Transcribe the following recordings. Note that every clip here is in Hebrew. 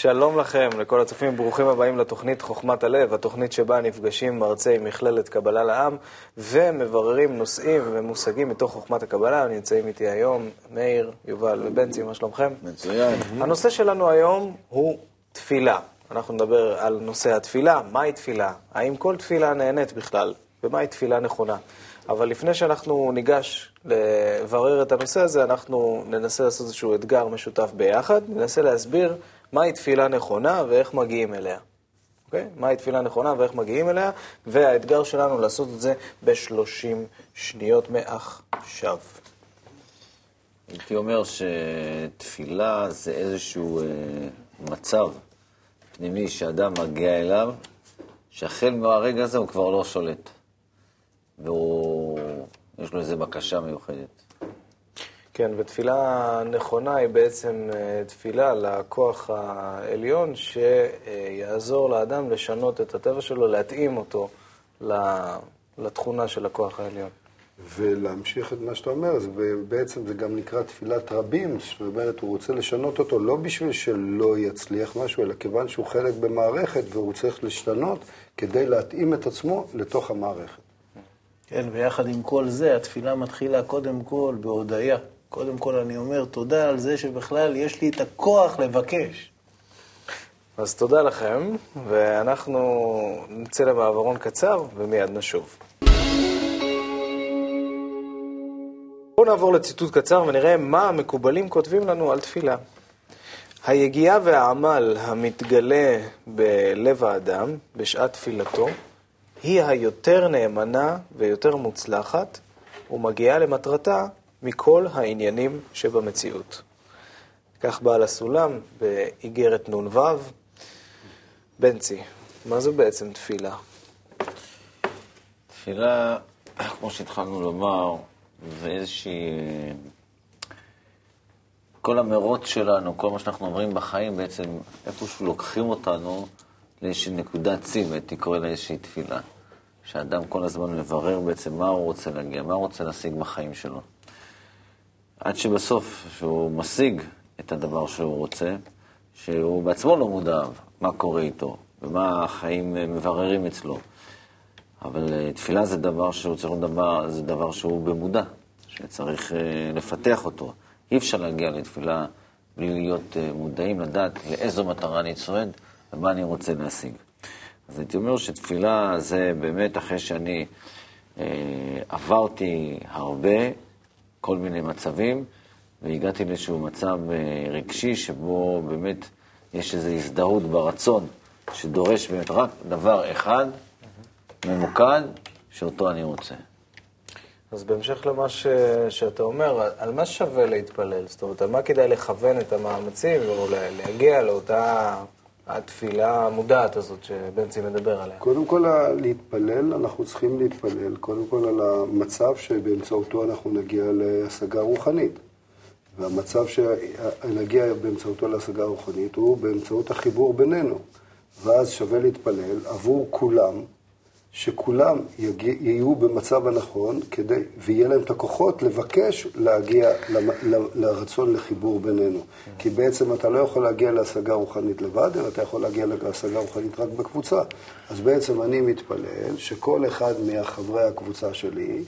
שלום לכם, לכל הצופים, ברוכים הבאים לתוכנית חוכמת הלב, התוכנית שבה נפגשים מרצי מכללת קבלה לעם ומבררים נושאים ומושגים מתוך חוכמת הקבלה. נמצאים איתי היום מאיר, יובל ובנצי, מה שלומכם? מצוין. הנושא שלנו היום הוא תפילה. אנחנו נדבר על נושא התפילה, מהי תפילה, האם כל תפילה נהנית בכלל, ומהי תפילה נכונה. אבל לפני שאנחנו ניגש לברר את הנושא הזה, אנחנו ננסה לעשות איזשהו אתגר משותף ביחד, ננסה להסביר מהי תפילה נכונה ואיך מגיעים אליה. אוקיי? מהי תפילה נכונה ואיך מגיעים אליה, והאתגר שלנו לעשות את זה ב-30 שניות מעכשיו. הייתי אומר שתפילה זה איזשהו אה, מצב פנימי שאדם מגיע אליו, שהחל מהרגע הזה הוא כבר לא שולט. ויש לו איזו בקשה מיוחדת. כן, ותפילה נכונה היא בעצם אה, תפילה לכוח העליון שיעזור לאדם לשנות את הטבע שלו, להתאים אותו לתכונה של הכוח העליון. ולהמשיך את מה שאתה אומר, אז בעצם זה גם נקרא תפילת רבים, זאת אומרת, הוא רוצה לשנות אותו לא בשביל שלא יצליח משהו, אלא כיוון שהוא חלק במערכת והוא צריך להשתנות כדי להתאים את עצמו לתוך המערכת. כן, ויחד עם כל זה, התפילה מתחילה קודם כל בהודיה. קודם כל אני אומר תודה על זה שבכלל יש לי את הכוח לבקש. אז תודה לכם, ואנחנו נצא למעברון קצר ומיד נשוב. בואו נעבור לציטוט קצר ונראה מה המקובלים כותבים לנו על תפילה. היגיעה והעמל המתגלה בלב האדם בשעת תפילתו היא היותר נאמנה ויותר מוצלחת ומגיעה למטרתה מכל העניינים שבמציאות. כך בעל הסולם באיגרת נ"ו. בנצי, מה זו בעצם תפילה? תפילה, כמו שהתחלנו לומר, זה איזושהי... כל המרוץ שלנו, כל מה שאנחנו עוברים בחיים, בעצם איפשהו לוקחים אותנו לאיזושהי נקודת צי, והייתי קורא לה תפילה. שאדם כל הזמן מברר בעצם מה הוא רוצה להגיע, מה הוא רוצה להשיג בחיים שלו. עד שבסוף, שהוא משיג את הדבר שהוא רוצה, שהוא בעצמו לא מודע מה קורה איתו ומה החיים מבררים אצלו. אבל אה, תפילה זה דבר שהוא צריך לדבר, זה דבר שהוא במודע, שצריך אה, לפתח אותו. אי אפשר להגיע לתפילה בלי להיות אה, מודעים, לדעת לאיזו מטרה אני צועד ומה אני רוצה להשיג. אז הייתי אומר שתפילה זה באמת אחרי שאני אה, עברתי הרבה, כל מיני מצבים, והגעתי לאיזשהו מצב אה, רגשי שבו באמת יש איזו הזדהות ברצון שדורש באמת רק דבר אחד, ממוקד, שאותו אני רוצה. אז בהמשך למה ש... שאתה אומר, על מה שווה להתפלל? זאת אומרת, על מה כדאי לכוון את המאמצים ולהגיע לאותה התפילה המודעת הזאת שבנצי מדבר עליה? קודם כל, להתפלל, אנחנו צריכים להתפלל, קודם כל על המצב שבאמצעותו אנחנו נגיע להשגה רוחנית. והמצב שנגיע באמצעותו להשגה רוחנית הוא באמצעות החיבור בינינו. ואז שווה להתפלל עבור כולם, שכולם יגיע, יהיו במצב הנכון כדי, ויהיה להם את הכוחות לבקש להגיע לרצון לחיבור בינינו. כי בעצם אתה לא יכול להגיע להשגה רוחנית לבד, אלא אתה יכול להגיע להשגה רוחנית רק בקבוצה. אז בעצם אני מתפלל שכל אחד מהחברי הקבוצה שלי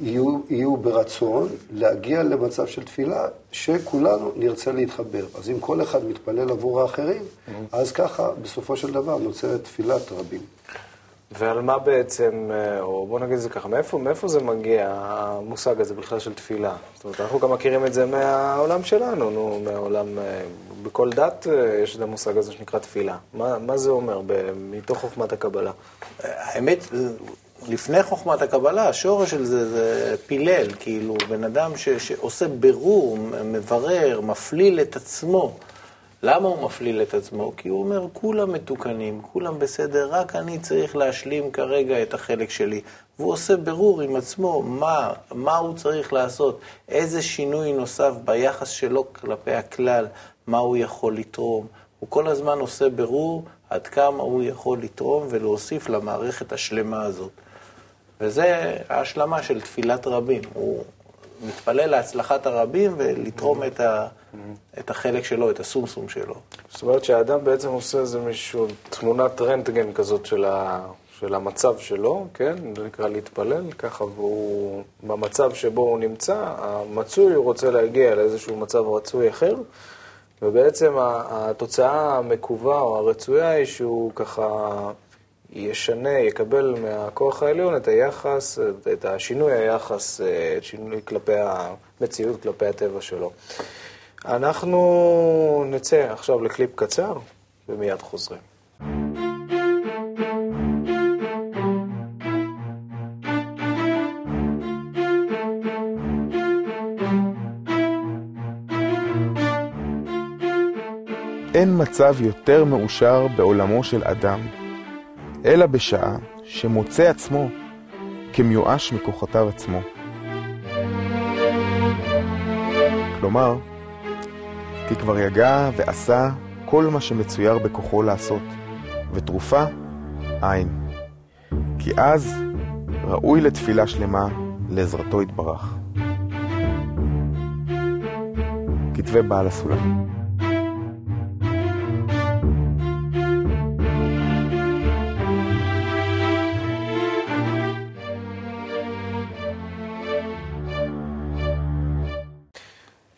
יהיו, יהיו ברצון להגיע למצב של תפילה שכולנו נרצה להתחבר. אז אם כל אחד מתפלל עבור האחרים, אז ככה בסופו של דבר נוצרת תפילת רבים. ועל מה בעצם, אה, או בוא נגיד את זה ככה, מאיפה, מאיפה זה מגיע, המושג הזה בכלל של תפילה? זאת אומרת, אנחנו גם מכירים את זה מהעולם שלנו, נו, מהעולם, אה, בכל דת אה, יש את המושג הזה שנקרא תפילה. מה, מה זה אומר מתוך חוכמת הקבלה? האמת, לפני חוכמת הקבלה, השורש של זה זה פילל, כאילו, בן אדם ש, שעושה בירור, מברר, מפליל את עצמו. למה הוא מפליל את עצמו? כי הוא אומר, כולם מתוקנים, כולם בסדר, רק אני צריך להשלים כרגע את החלק שלי. והוא עושה ברור עם עצמו מה, מה הוא צריך לעשות, איזה שינוי נוסף ביחס שלו כלפי הכלל, מה הוא יכול לתרום. הוא כל הזמן עושה ברור עד כמה הוא יכול לתרום ולהוסיף למערכת השלמה הזאת. וזה ההשלמה של תפילת רבים. הוא מתפלל להצלחת הרבים ולתרום את, ה, את החלק שלו, את הסומסום שלו. זאת אומרת שהאדם בעצם עושה איזה מישהו, תמונת רנטגן כזאת של, ה, של המצב שלו, כן? זה נקרא להתפלל, ככה, והוא, במצב שבו הוא נמצא, המצוי הוא רוצה להגיע לאיזשהו מצב רצוי אחר, ובעצם התוצאה המקווה או הרצויה היא שהוא ככה ישנה, יקבל מהכוח העליון את היחס, את השינוי היחס, את שינוי כלפי המציאות, כלפי הטבע שלו. אנחנו נצא עכשיו לקליפ קצר ומיד חוזרים. אין מצב יותר מאושר בעולמו של אדם, אלא בשעה שמוצא עצמו כמיואש מכוחותיו עצמו. כלומר, כי כבר יגע ועשה כל מה שמצויר בכוחו לעשות, ותרופה אין. כי אז ראוי לתפילה שלמה לעזרתו יתברך. כתבי בעל הסולם.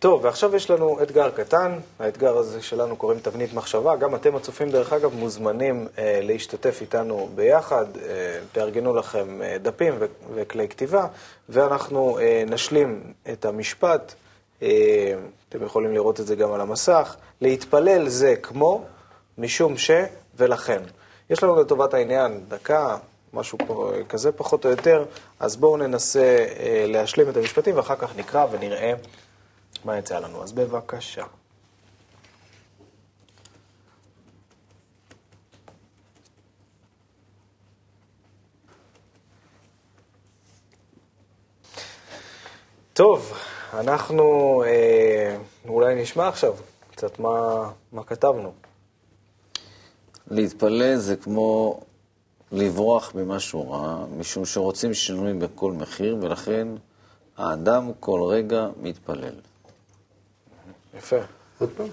טוב, ועכשיו יש לנו אתגר קטן, האתגר הזה שלנו קוראים תבנית מחשבה, גם אתם הצופים דרך אגב מוזמנים אה, להשתתף איתנו ביחד, אה, תארגנו לכם אה, דפים ו- וכלי כתיבה, ואנחנו אה, נשלים את המשפט, אה, אתם יכולים לראות את זה גם על המסך, להתפלל זה כמו, משום ש ולכן. יש לנו לטובת העניין דקה, משהו פה, כזה פחות או יותר, אז בואו ננסה אה, להשלים את המשפטים ואחר כך נקרא ונראה. מה יצא לנו? אז בבקשה. טוב, אנחנו אה, אולי נשמע עכשיו קצת מה, מה כתבנו. להתפלל זה כמו לברוח ממשהו רע, משום שרוצים שינוי בכל מחיר, ולכן האדם כל רגע מתפלל. יפה. עוד פעם?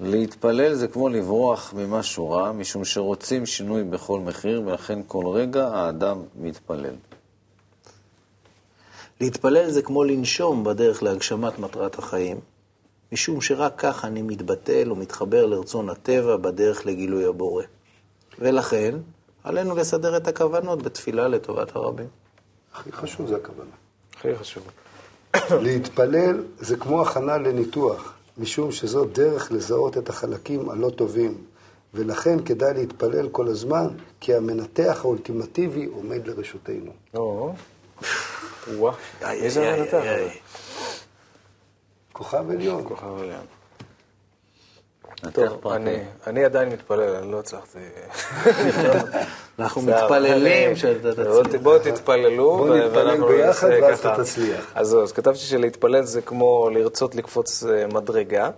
להתפלל זה כמו לברוח ממשהו רע, משום שרוצים שינוי בכל מחיר, ולכן כל רגע האדם מתפלל. להתפלל זה כמו לנשום בדרך להגשמת מטרת החיים, משום שרק כך אני מתבטל ומתחבר לרצון הטבע בדרך לגילוי הבורא. ולכן, עלינו לסדר את הכוונות בתפילה לטובת הרבים. הכי חשוב זה הכוונה. הכי חשוב. להתפלל זה כמו הכנה לניתוח, משום שזו דרך לזהות את החלקים הלא טובים, ולכן כדאי להתפלל כל הזמן, כי המנתח האולטימטיבי עומד לרשותנו. או, איי, איזה מנתח. כוכב עליון. כוכב עליון. טוב. אני, אני עדיין מתפלל, אני לא הצלחתי. אנחנו מתפללים שאתה בואו תצליח. בואו תתפללו. בואו נתפלל ואנחנו ביחד נעשה ואז ככה. אתה תצליח. אז כתבתי שלהתפלל זה כמו לרצות לקפוץ אה, מדרגה,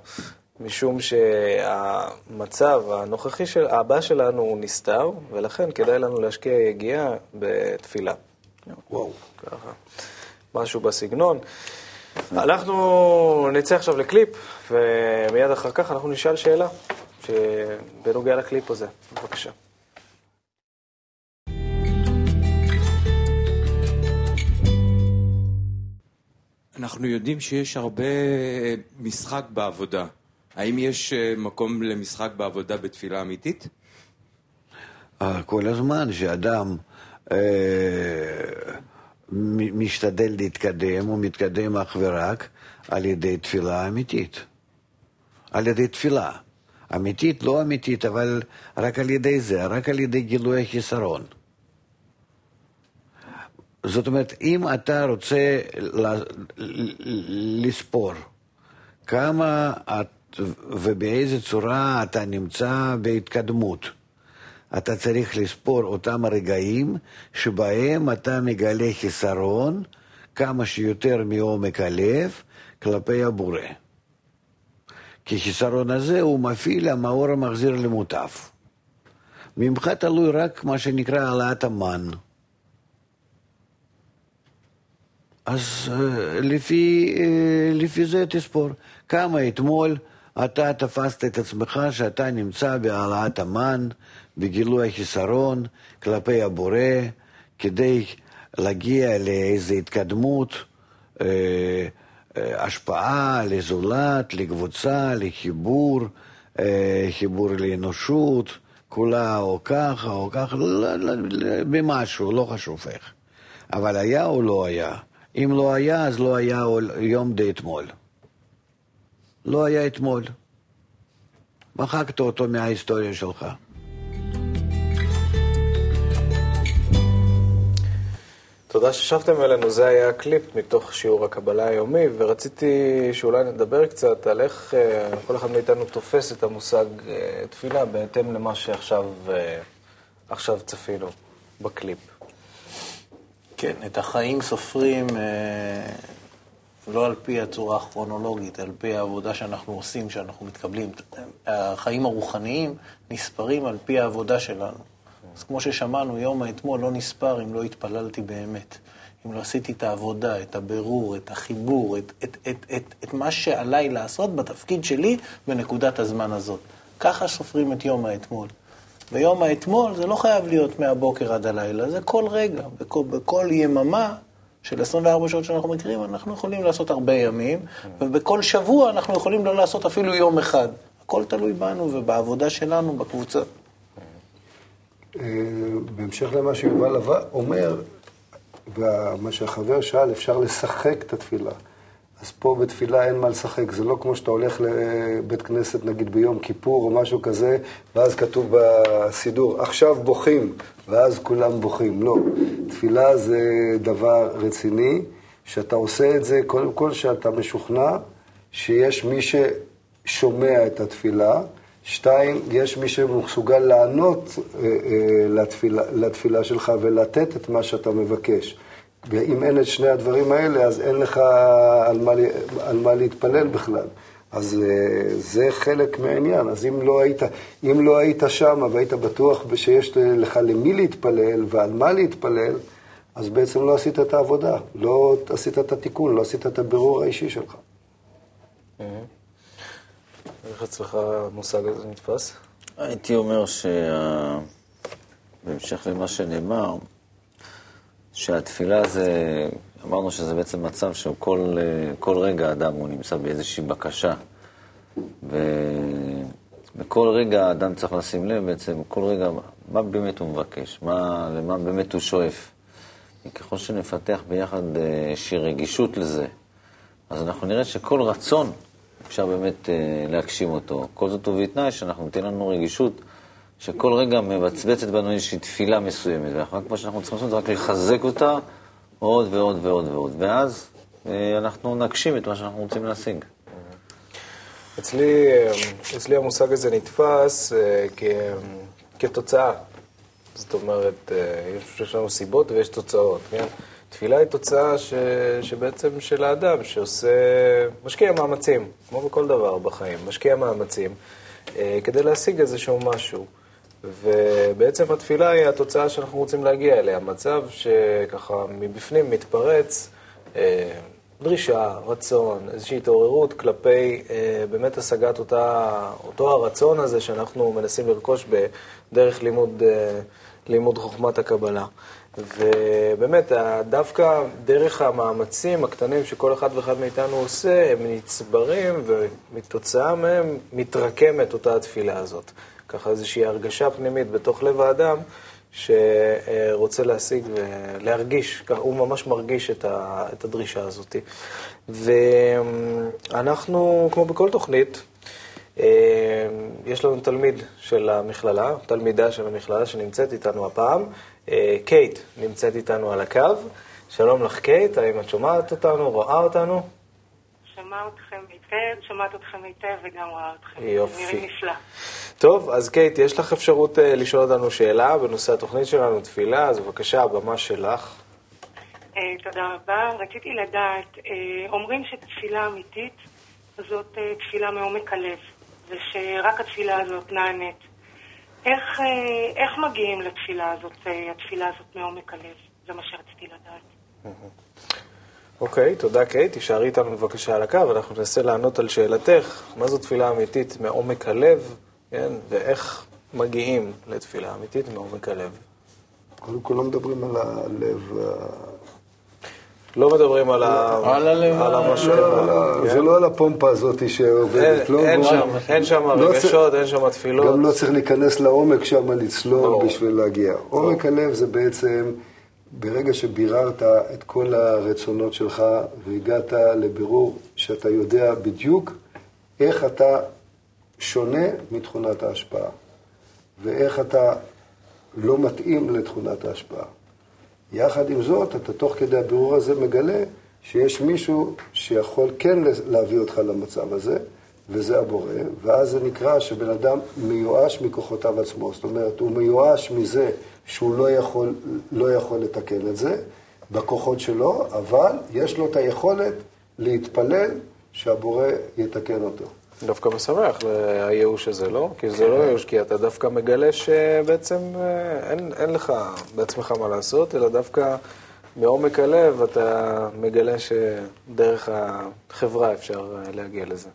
משום שהמצב הנוכחי של, הבא שלנו הוא נסתר, ולכן כדאי לנו להשקיע יגיעה בתפילה. וואו. ככה, משהו בסגנון. אנחנו נצא עכשיו לקליפ, ומיד אחר כך אנחנו נשאל שאלה בנוגע לקליפ הזה. בבקשה. אנחנו יודעים שיש הרבה אה, משחק בעבודה. האם יש אה, מקום למשחק בעבודה בתפילה אמיתית? אה, כל הזמן שאדם אה, משתדל להתקדם, הוא מתקדם אך ורק על ידי תפילה אמיתית. על ידי תפילה. אמיתית, לא אמיתית, אבל רק על ידי זה, רק על ידי גילוי החיסרון. זאת אומרת, אם אתה רוצה לספור כמה את, ובאיזה צורה אתה נמצא בהתקדמות, אתה צריך לספור אותם הרגעים שבהם אתה מגלה חיסרון כמה שיותר מעומק הלב כלפי הבורא. כי חיסרון הזה הוא מפעיל המאור המחזיר למוטף. ממך תלוי רק מה שנקרא העלאת המן. אז אה, לפי, אה, לפי זה תספור. כמה אתמול אתה תפסת את עצמך שאתה נמצא בהעלאת המן, בגילוי החיסרון כלפי הבורא, כדי להגיע לאיזו התקדמות, אה, אה, השפעה לזולת, לקבוצה, לחיבור, אה, חיבור לאנושות, כולה או ככה או ככה, לא, לא, לא, במשהו, לא חשוב איך. אבל היה או לא היה? אם לא היה, אז לא היה יום די אתמול. לא היה אתמול. מחקת אותו מההיסטוריה שלך. תודה ששבתם אלינו, זה היה הקליפ מתוך שיעור הקבלה היומי, ורציתי שאולי נדבר קצת על איך אה, כל אחד מאיתנו תופס את המושג אה, תפילה בהתאם למה שעכשיו אה, עכשיו צפינו בקליפ. כן, את החיים סופרים לא על פי הצורה הכרונולוגית, על פי העבודה שאנחנו עושים, שאנחנו מתקבלים. החיים הרוחניים נספרים על פי העבודה שלנו. אז כמו ששמענו, יום האתמול לא נספר אם לא התפללתי באמת. אם לא עשיתי את העבודה, את הבירור, את החיבור, את, את, את, את, את מה שעליי לעשות בתפקיד שלי בנקודת הזמן הזאת. ככה סופרים את יום האתמול. ויום האתמול זה לא חייב להיות מהבוקר עד הלילה, זה כל רגע, בכל, בכל יממה של 24 שעות שאנחנו מכירים, אנחנו יכולים לעשות הרבה ימים, ובכל שבוע אנחנו יכולים לא לעשות אפילו יום אחד. הכל תלוי בנו ובעבודה שלנו בקבוצה. אה, בהמשך למה שיובל אומר, ומה שהחבר שאל, אפשר לשחק את התפילה. אז פה בתפילה אין מה לשחק, זה לא כמו שאתה הולך לבית כנסת, נגיד ביום כיפור או משהו כזה, ואז כתוב בסידור, עכשיו בוכים, ואז כולם בוכים. לא, תפילה זה דבר רציני, שאתה עושה את זה, קודם כל שאתה משוכנע שיש מי ששומע את התפילה, שתיים, יש מי שמסוגל לענות אה, אה, לתפילה, לתפילה שלך ולתת את מה שאתה מבקש. ואם אין את שני הדברים האלה, אז אין לך על מה, על מה להתפלל בכלל. אז אה, זה חלק מהעניין. אז אם לא היית, אם לא היית שם והיית בטוח שיש לך למי להתפלל ועל מה להתפלל, אז בעצם לא עשית את העבודה, לא עשית את התיקון, לא עשית את הבירור האישי שלך. Mm-hmm. איך אצלך המושג הזה נתפס? הייתי אומר שבהמשך למה שנאמר, שהתפילה זה, אמרנו שזה בעצם מצב שכל רגע אדם הוא נמצא באיזושהי בקשה. ובכל רגע האדם צריך לשים לב בעצם, כל רגע, מה באמת הוא מבקש, מה, למה באמת הוא שואף. ככל שנפתח ביחד אה, איזושהי רגישות לזה, אז אנחנו נראה שכל רצון אפשר באמת אה, להגשים אותו. כל זאת ובתנאי שאנחנו ניתן לנו רגישות שכל רגע מבצבצת בנו איזושהי תפילה מסוימת, ואחר מה שאנחנו צריכים לעשות זה רק לחזק אותה עוד ועוד ועוד ועוד, ואז אה, אנחנו נגשים את מה שאנחנו רוצים להשיג. אצלי, אה, אצלי המושג הזה נתפס כ, כתוצאה. זאת אומרת, יש לנו סיבות ויש תוצאות, כן? תפילה היא תוצאה ש, שבעצם של האדם שעושה, משקיע מאמצים, כמו בכל דבר בחיים, משקיע מאמצים אה, כדי להשיג איזשהו משהו. ובעצם התפילה היא התוצאה שאנחנו רוצים להגיע אליה, מצב שככה מבפנים מתפרץ אה, דרישה, רצון, איזושהי התעוררות כלפי אה, באמת השגת אותה, אותו הרצון הזה שאנחנו מנסים לרכוש בדרך לימוד, אה, לימוד חוכמת הקבלה. ובאמת, דווקא דרך המאמצים הקטנים שכל אחד ואחד מאיתנו עושה, הם נצברים, ומתוצאה מהם מתרקמת אותה התפילה הזאת. ככה איזושהי הרגשה פנימית בתוך לב האדם, שרוצה להשיג ולהרגיש, הוא ממש מרגיש את הדרישה הזאת. ואנחנו, כמו בכל תוכנית, יש לנו תלמיד של המכללה, תלמידה של המכללה שנמצאת איתנו הפעם, אה, קייט נמצאת איתנו על הקו. שלום לך, קייט, האם את שומעת אותנו, רואה אותנו? שומעת אתכם היטב, שומעת אתכם היטב וגם רואה אתכם. יופי. נפלא. טוב, אז קייט, יש לך אפשרות uh, לשאול אותנו שאלה בנושא התוכנית שלנו, תפילה, אז בבקשה, הבמה שלך. Uh, תודה רבה. רציתי לדעת, uh, אומרים שתפילה אמיתית זאת uh, תפילה מעומק הלב, ושרק התפילה הזאת נענית. איך, אה, איך מגיעים לתפילה הזאת, אה, התפילה הזאת מעומק הלב? זה מה שרציתי לדעת. אוקיי, תודה קייט. תישארי איתנו בבקשה על הקו, אנחנו ננסה לענות על שאלתך, מה זו תפילה אמיתית מעומק הלב, כן, ואיך מגיעים לתפילה אמיתית מעומק הלב. קודם כל לא מדברים על הלב, ה- לא מדברים על ה... על הלב, על ה- המשאבה. לא, לא, כן? זה לא על הפומפה הזאת שעובדת. אין- לא, אין לא- שם- אין שם לא רגשות, אין שם תפילות. גם לא צריך להיכנס לעומק שם לצלול. בשביל להגיע. עומק הלב זה בעצם, ברגע שביררת את כל הרצונות שלך והגעת לבירור שאתה יודע בדיוק איך אתה שונה מתכונת ההשפעה, ואיך אתה לא מתאים לתכונת ההשפעה. יחד עם זאת, אתה תוך כדי הבירור הזה מגלה שיש מישהו שיכול כן להביא אותך למצב הזה, וזה הבורא, ואז זה נקרא שבן אדם מיואש מכוחותיו עצמו. זאת אומרת, הוא מיואש מזה שהוא לא יכול, לא יכול לתקן את זה בכוחות שלו, אבל יש לו את היכולת להתפלל שהבורא יתקן אותו. דווקא משמח הייאוש הזה, לא? כי זה לא ייאוש, כי אתה דווקא מגלה שבעצם אה, אין, אין לך בעצמך מה לעשות, אלא דווקא מעומק הלב אתה מגלה שדרך החברה אפשר אה, להגיע לזה.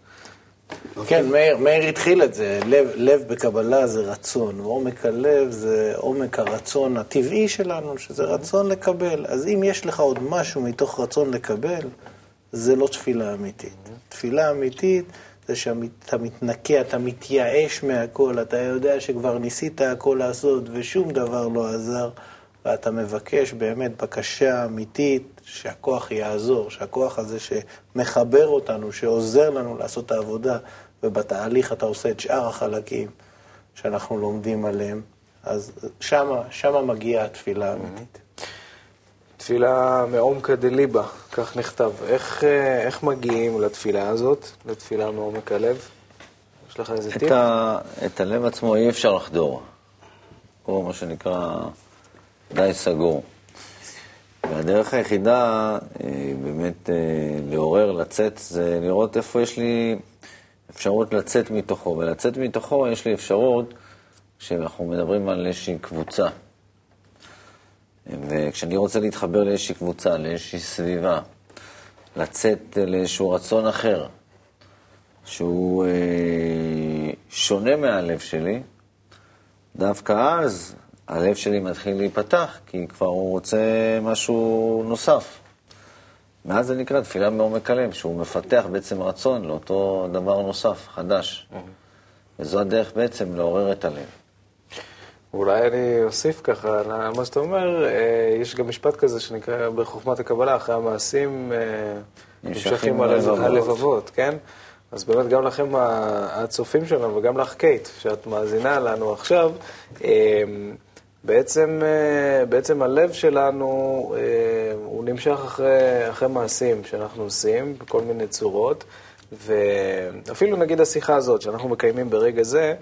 כן, מאיר, מאיר התחיל את זה. לב, לב בקבלה זה רצון, ועומק הלב זה עומק הרצון הטבעי שלנו, שזה רצון לקבל. אז אם יש לך עוד משהו מתוך רצון לקבל, זה לא תפילה אמיתית. תפילה אמיתית זה שאתה מתנקה, אתה מתייאש מהכל, אתה יודע שכבר ניסית הכל לעשות ושום דבר לא עזר, ואתה מבקש באמת בקשה אמיתית שהכוח יעזור, שהכוח הזה שמחבר אותנו, שעוזר לנו לעשות את העבודה, ובתהליך אתה עושה את שאר החלקים שאנחנו לומדים עליהם, אז שמה, שמה מגיעה התפילה האמיתית. תפילה מעומקא דליבה, כך נכתב. איך, אה, איך מגיעים לתפילה הזאת, לתפילה מעומק הלב? יש לך איזה טיפ? את, ה, את הלב עצמו אי אפשר לחדור. הוא מה שנקרא די סגור. והדרך היחידה אה, באמת אה, לעורר, לצאת, זה לראות איפה יש לי אפשרות לצאת מתוכו. ולצאת מתוכו יש לי אפשרות, כשאנחנו מדברים על איזושהי קבוצה. וכשאני רוצה להתחבר לאיזושהי קבוצה, לאיזושהי סביבה, לצאת לאיזשהו רצון אחר, שהוא אה, שונה מהלב שלי, דווקא אז הלב שלי מתחיל להיפתח, כי כבר הוא רוצה משהו נוסף. מאז זה נקרא תפילה מעומק הלב, שהוא מפתח בעצם רצון לאותו דבר נוסף, חדש. וזו הדרך בעצם לעורר את הלב. אולי אני אוסיף ככה על מה שאתה אומר, אה, יש גם משפט כזה שנקרא בחוכמת הקבלה, אחרי המעשים אה, נמשכים הלב- הלבבות, כן? אז באמת גם לכם הצופים שלנו וגם לך קייט, שאת מאזינה לנו עכשיו, אה, בעצם, בעצם הלב שלנו, הוא נמשך אחרי, אחרי מעשים שאנחנו עושים בכל מיני צורות, ואפילו נגיד השיחה הזאת שאנחנו מקיימים ברגע זה,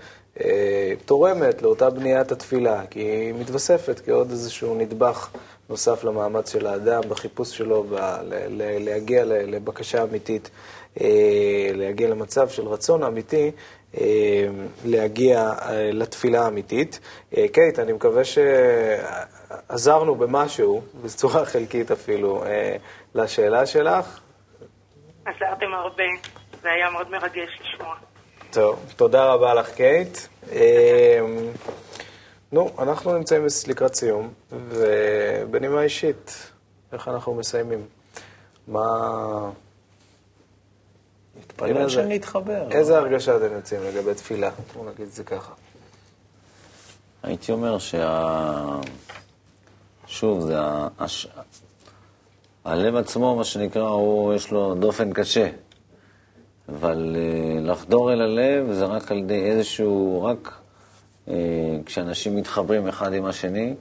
תורמת לאותה בניית התפילה, כי היא מתווספת כעוד איזשהו נדבך נוסף למאמץ של האדם בחיפוש שלו, ב- ל- ל- להגיע לבקשה אמיתית, אה, להגיע למצב של רצון אמיתי, אה, להגיע אה, לתפילה האמיתית. אה, קייט, אני מקווה שעזרנו במשהו, בצורה חלקית אפילו, אה, לשאלה שלך. עזרתם הרבה, זה היה מאוד מרגש לשמוע. טוב, תודה רבה לך, קייט. אה, נו, אנחנו נמצאים לקראת סיום, ובנימה אישית, איך אנחנו מסיימים? מה... מתפלל איזה- שנתחבר. איזה הרגשה אתם יוצאים לגבי תפילה? בואו נגיד את זה ככה. הייתי אומר שה... שוב, זה ה... הש... הלב עצמו, מה שנקרא, הוא, יש לו דופן קשה. אבל אה, לחדור אל הלב זה רק על ידי איזשהו, רק אה, כשאנשים מתחברים אחד עם השני,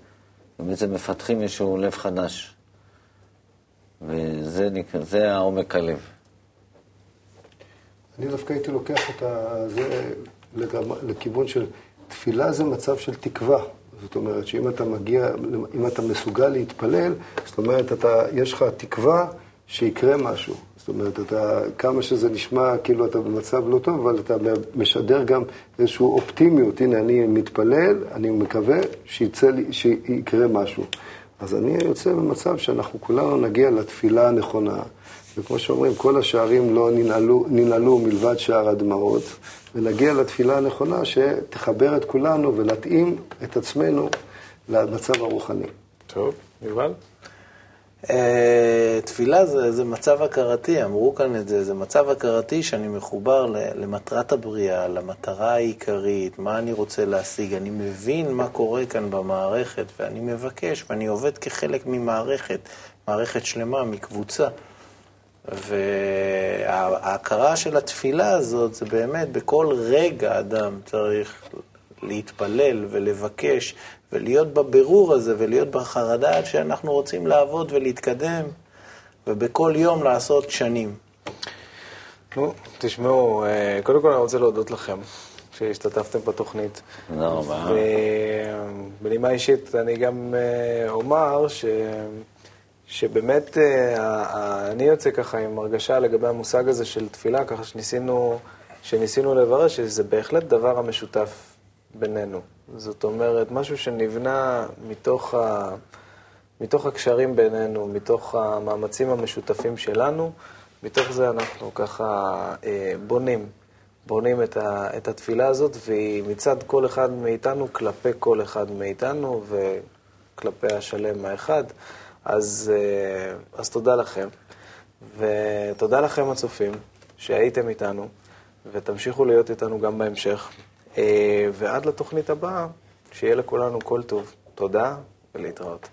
ובעצם מפתחים איזשהו לב חדש. וזה נקרא, זה העומק הלב. אני דווקא הייתי לוקח את זה לכיוון של תפילה זה מצב של תקווה. זאת אומרת שאם אתה מגיע, אם אתה מסוגל להתפלל, זאת אומרת, אתה, יש לך תקווה שיקרה משהו. זאת אומרת, אתה, כמה שזה נשמע כאילו אתה במצב לא טוב, אבל אתה משדר גם איזושהי אופטימיות. הנה, אני מתפלל, אני מקווה שיצא לי, שיקרה משהו. אז אני יוצא במצב שאנחנו כולנו נגיע לתפילה הנכונה, וכמו שאומרים, כל השערים לא ננעלו, מלבד שער הדמעות, ונגיע לתפילה הנכונה שתחבר את כולנו ולהתאים את עצמנו למצב הרוחני. טוב, יובל? אה, תפילה זה, זה מצב הכרתי, אמרו כאן את זה, זה מצב הכרתי שאני מחובר למטרת הבריאה, למטרה העיקרית, מה אני רוצה להשיג, אני מבין מה קורה כאן במערכת, ואני מבקש, ואני עובד כחלק ממערכת, מערכת שלמה, מקבוצה. וההכרה של התפילה הזאת זה באמת בכל רגע אדם צריך להתפלל ולבקש ולהיות בבירור הזה ולהיות בחרדה שאנחנו רוצים לעבוד ולהתקדם ובכל יום לעשות שנים. נו, תשמעו, אה, קודם כל אני רוצה להודות לכם שהשתתפתם בתוכנית. תודה רבה. ובנימה אישית אני גם אה, אומר ש... שבאמת אה, אני יוצא ככה עם הרגשה לגבי המושג הזה של תפילה, ככה שניסינו, שניסינו לברר שזה בהחלט דבר המשותף בינינו. זאת אומרת, משהו שנבנה מתוך, ה... מתוך הקשרים בינינו, מתוך המאמצים המשותפים שלנו, מתוך זה אנחנו ככה אה, בונים, בונים את, ה... את התפילה הזאת, והיא מצד כל אחד מאיתנו כלפי כל אחד מאיתנו וכלפי השלם האחד. אז, אה, אז תודה לכם, ותודה לכם הצופים שהייתם איתנו, ותמשיכו להיות איתנו גם בהמשך. אה, ועד לתוכנית הבאה, שיהיה לכולנו כל טוב. תודה ולהתראות.